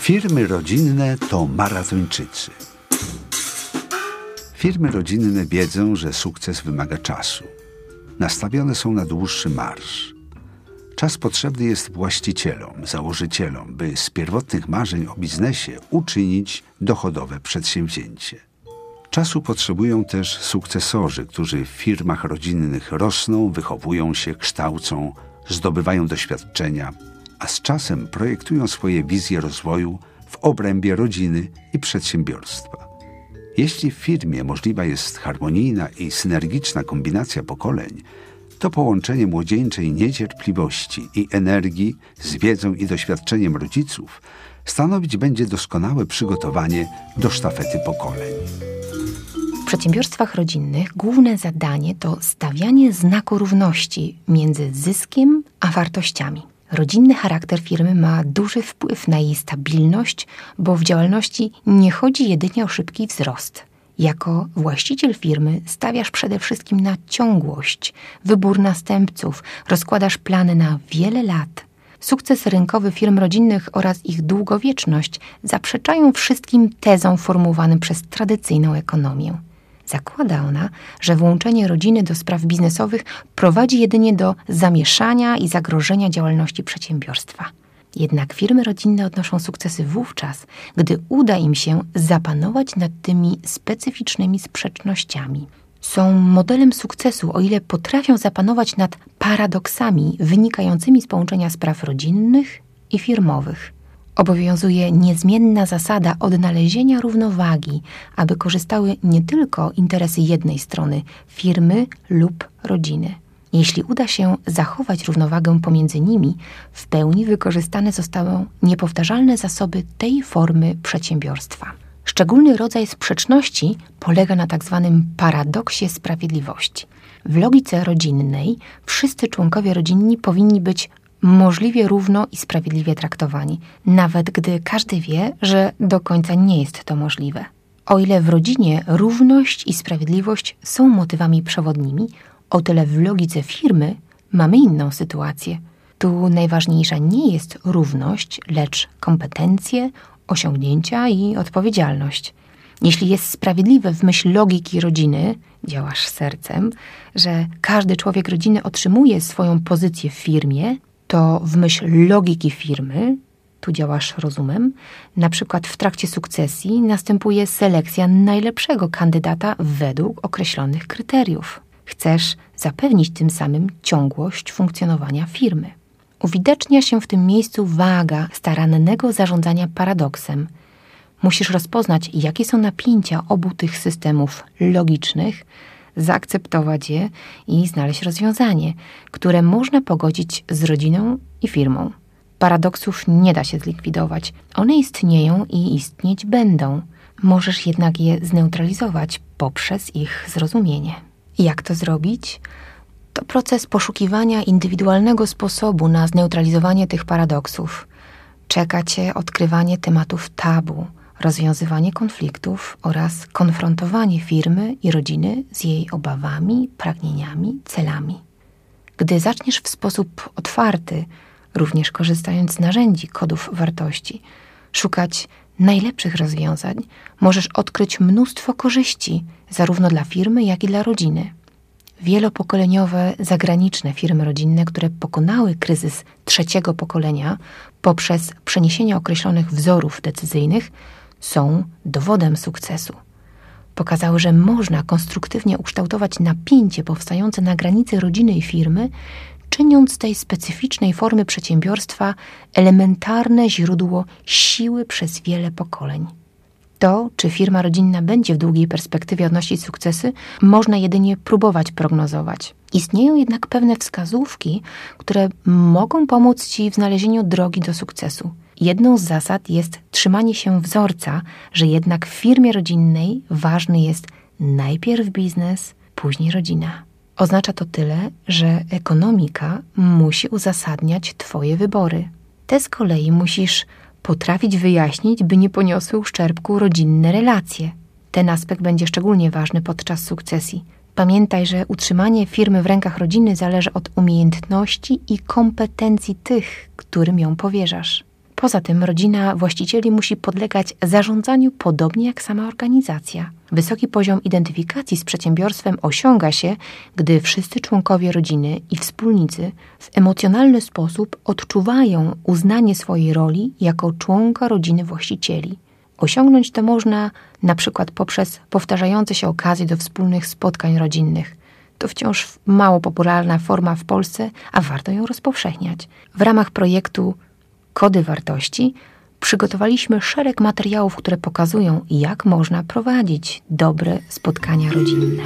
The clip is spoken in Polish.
Firmy rodzinne to maratończycy. Firmy rodzinne wiedzą, że sukces wymaga czasu. Nastawione są na dłuższy marsz. Czas potrzebny jest właścicielom, założycielom, by z pierwotnych marzeń o biznesie uczynić dochodowe przedsięwzięcie. Czasu potrzebują też sukcesorzy, którzy w firmach rodzinnych rosną, wychowują się, kształcą, zdobywają doświadczenia, a z czasem projektują swoje wizje rozwoju w obrębie rodziny i przedsiębiorstwa. Jeśli w firmie możliwa jest harmonijna i synergiczna kombinacja pokoleń, to połączenie młodzieńczej niecierpliwości i energii z wiedzą i doświadczeniem rodziców stanowić będzie doskonałe przygotowanie do sztafety pokoleń. W przedsiębiorstwach rodzinnych główne zadanie to stawianie znaku równości między zyskiem a wartościami. Rodzinny charakter firmy ma duży wpływ na jej stabilność, bo w działalności nie chodzi jedynie o szybki wzrost. Jako właściciel firmy stawiasz przede wszystkim na ciągłość, wybór następców, rozkładasz plany na wiele lat. Sukces rynkowy firm rodzinnych oraz ich długowieczność zaprzeczają wszystkim tezom formułowanym przez tradycyjną ekonomię. Zakłada ona, że włączenie rodziny do spraw biznesowych prowadzi jedynie do zamieszania i zagrożenia działalności przedsiębiorstwa. Jednak firmy rodzinne odnoszą sukcesy wówczas, gdy uda im się zapanować nad tymi specyficznymi sprzecznościami. Są modelem sukcesu, o ile potrafią zapanować nad paradoksami wynikającymi z połączenia spraw rodzinnych i firmowych. Obowiązuje niezmienna zasada odnalezienia równowagi, aby korzystały nie tylko interesy jednej strony firmy lub rodziny. Jeśli uda się zachować równowagę pomiędzy nimi, w pełni wykorzystane zostaną niepowtarzalne zasoby tej formy przedsiębiorstwa. Szczególny rodzaj sprzeczności polega na tzw. Tak paradoksie sprawiedliwości. W logice rodzinnej wszyscy członkowie rodzinni powinni być możliwie równo i sprawiedliwie traktowani, nawet gdy każdy wie, że do końca nie jest to możliwe. O ile w rodzinie równość i sprawiedliwość są motywami przewodnimi, o tyle w logice firmy mamy inną sytuację. Tu najważniejsza nie jest równość, lecz kompetencje, osiągnięcia i odpowiedzialność. Jeśli jest sprawiedliwe w myśl logiki rodziny, działasz sercem, że każdy człowiek rodziny otrzymuje swoją pozycję w firmie, to w myśl logiki firmy, tu działasz rozumem, na przykład w trakcie sukcesji następuje selekcja najlepszego kandydata według określonych kryteriów. Chcesz zapewnić tym samym ciągłość funkcjonowania firmy. Uwidacznia się w tym miejscu waga starannego zarządzania paradoksem. Musisz rozpoznać, jakie są napięcia obu tych systemów logicznych, zaakceptować je i znaleźć rozwiązanie, które można pogodzić z rodziną i firmą. Paradoksów nie da się zlikwidować. One istnieją i istnieć będą. Możesz jednak je zneutralizować poprzez ich zrozumienie. Jak to zrobić? To proces poszukiwania indywidualnego sposobu na zneutralizowanie tych paradoksów. Czeka cię odkrywanie tematów tabu, rozwiązywanie konfliktów oraz konfrontowanie firmy i rodziny z jej obawami, pragnieniami, celami. Gdy zaczniesz w sposób otwarty, również korzystając z narzędzi kodów wartości, szukać najlepszych rozwiązań, możesz odkryć mnóstwo korzyści zarówno dla firmy, jak i dla rodziny. Wielopokoleniowe zagraniczne firmy rodzinne, które pokonały kryzys trzeciego pokolenia poprzez przeniesienie określonych wzorów decyzyjnych, są dowodem sukcesu. Pokazały, że można konstruktywnie ukształtować napięcie powstające na granicy rodziny i firmy, czyniąc tej specyficznej formy przedsiębiorstwa elementarne źródło siły przez wiele pokoleń. To, czy firma rodzinna będzie w długiej perspektywie odnosić sukcesy, można jedynie próbować prognozować. Istnieją jednak pewne wskazówki, które mogą pomóc Ci w znalezieniu drogi do sukcesu. Jedną z zasad jest trzymanie się wzorca, że jednak w firmie rodzinnej ważny jest najpierw biznes, później rodzina. Oznacza to tyle, że ekonomika musi uzasadniać Twoje wybory. Te z kolei musisz potrafić wyjaśnić, by nie poniosły uszczerbku rodzinne relacje. Ten aspekt będzie szczególnie ważny podczas sukcesji. Pamiętaj, że utrzymanie firmy w rękach rodziny zależy od umiejętności i kompetencji tych, którym ją powierzasz. Poza tym rodzina właścicieli musi podlegać zarządzaniu podobnie jak sama organizacja. Wysoki poziom identyfikacji z przedsiębiorstwem osiąga się, gdy wszyscy członkowie rodziny i wspólnicy w emocjonalny sposób odczuwają uznanie swojej roli jako członka rodziny właścicieli. Osiągnąć to można na przykład poprzez powtarzające się okazje do wspólnych spotkań rodzinnych. To wciąż mało popularna forma w Polsce, a warto ją rozpowszechniać. W ramach projektu Kody Wartości przygotowaliśmy szereg materiałów, które pokazują, jak można prowadzić dobre spotkania rodzinne.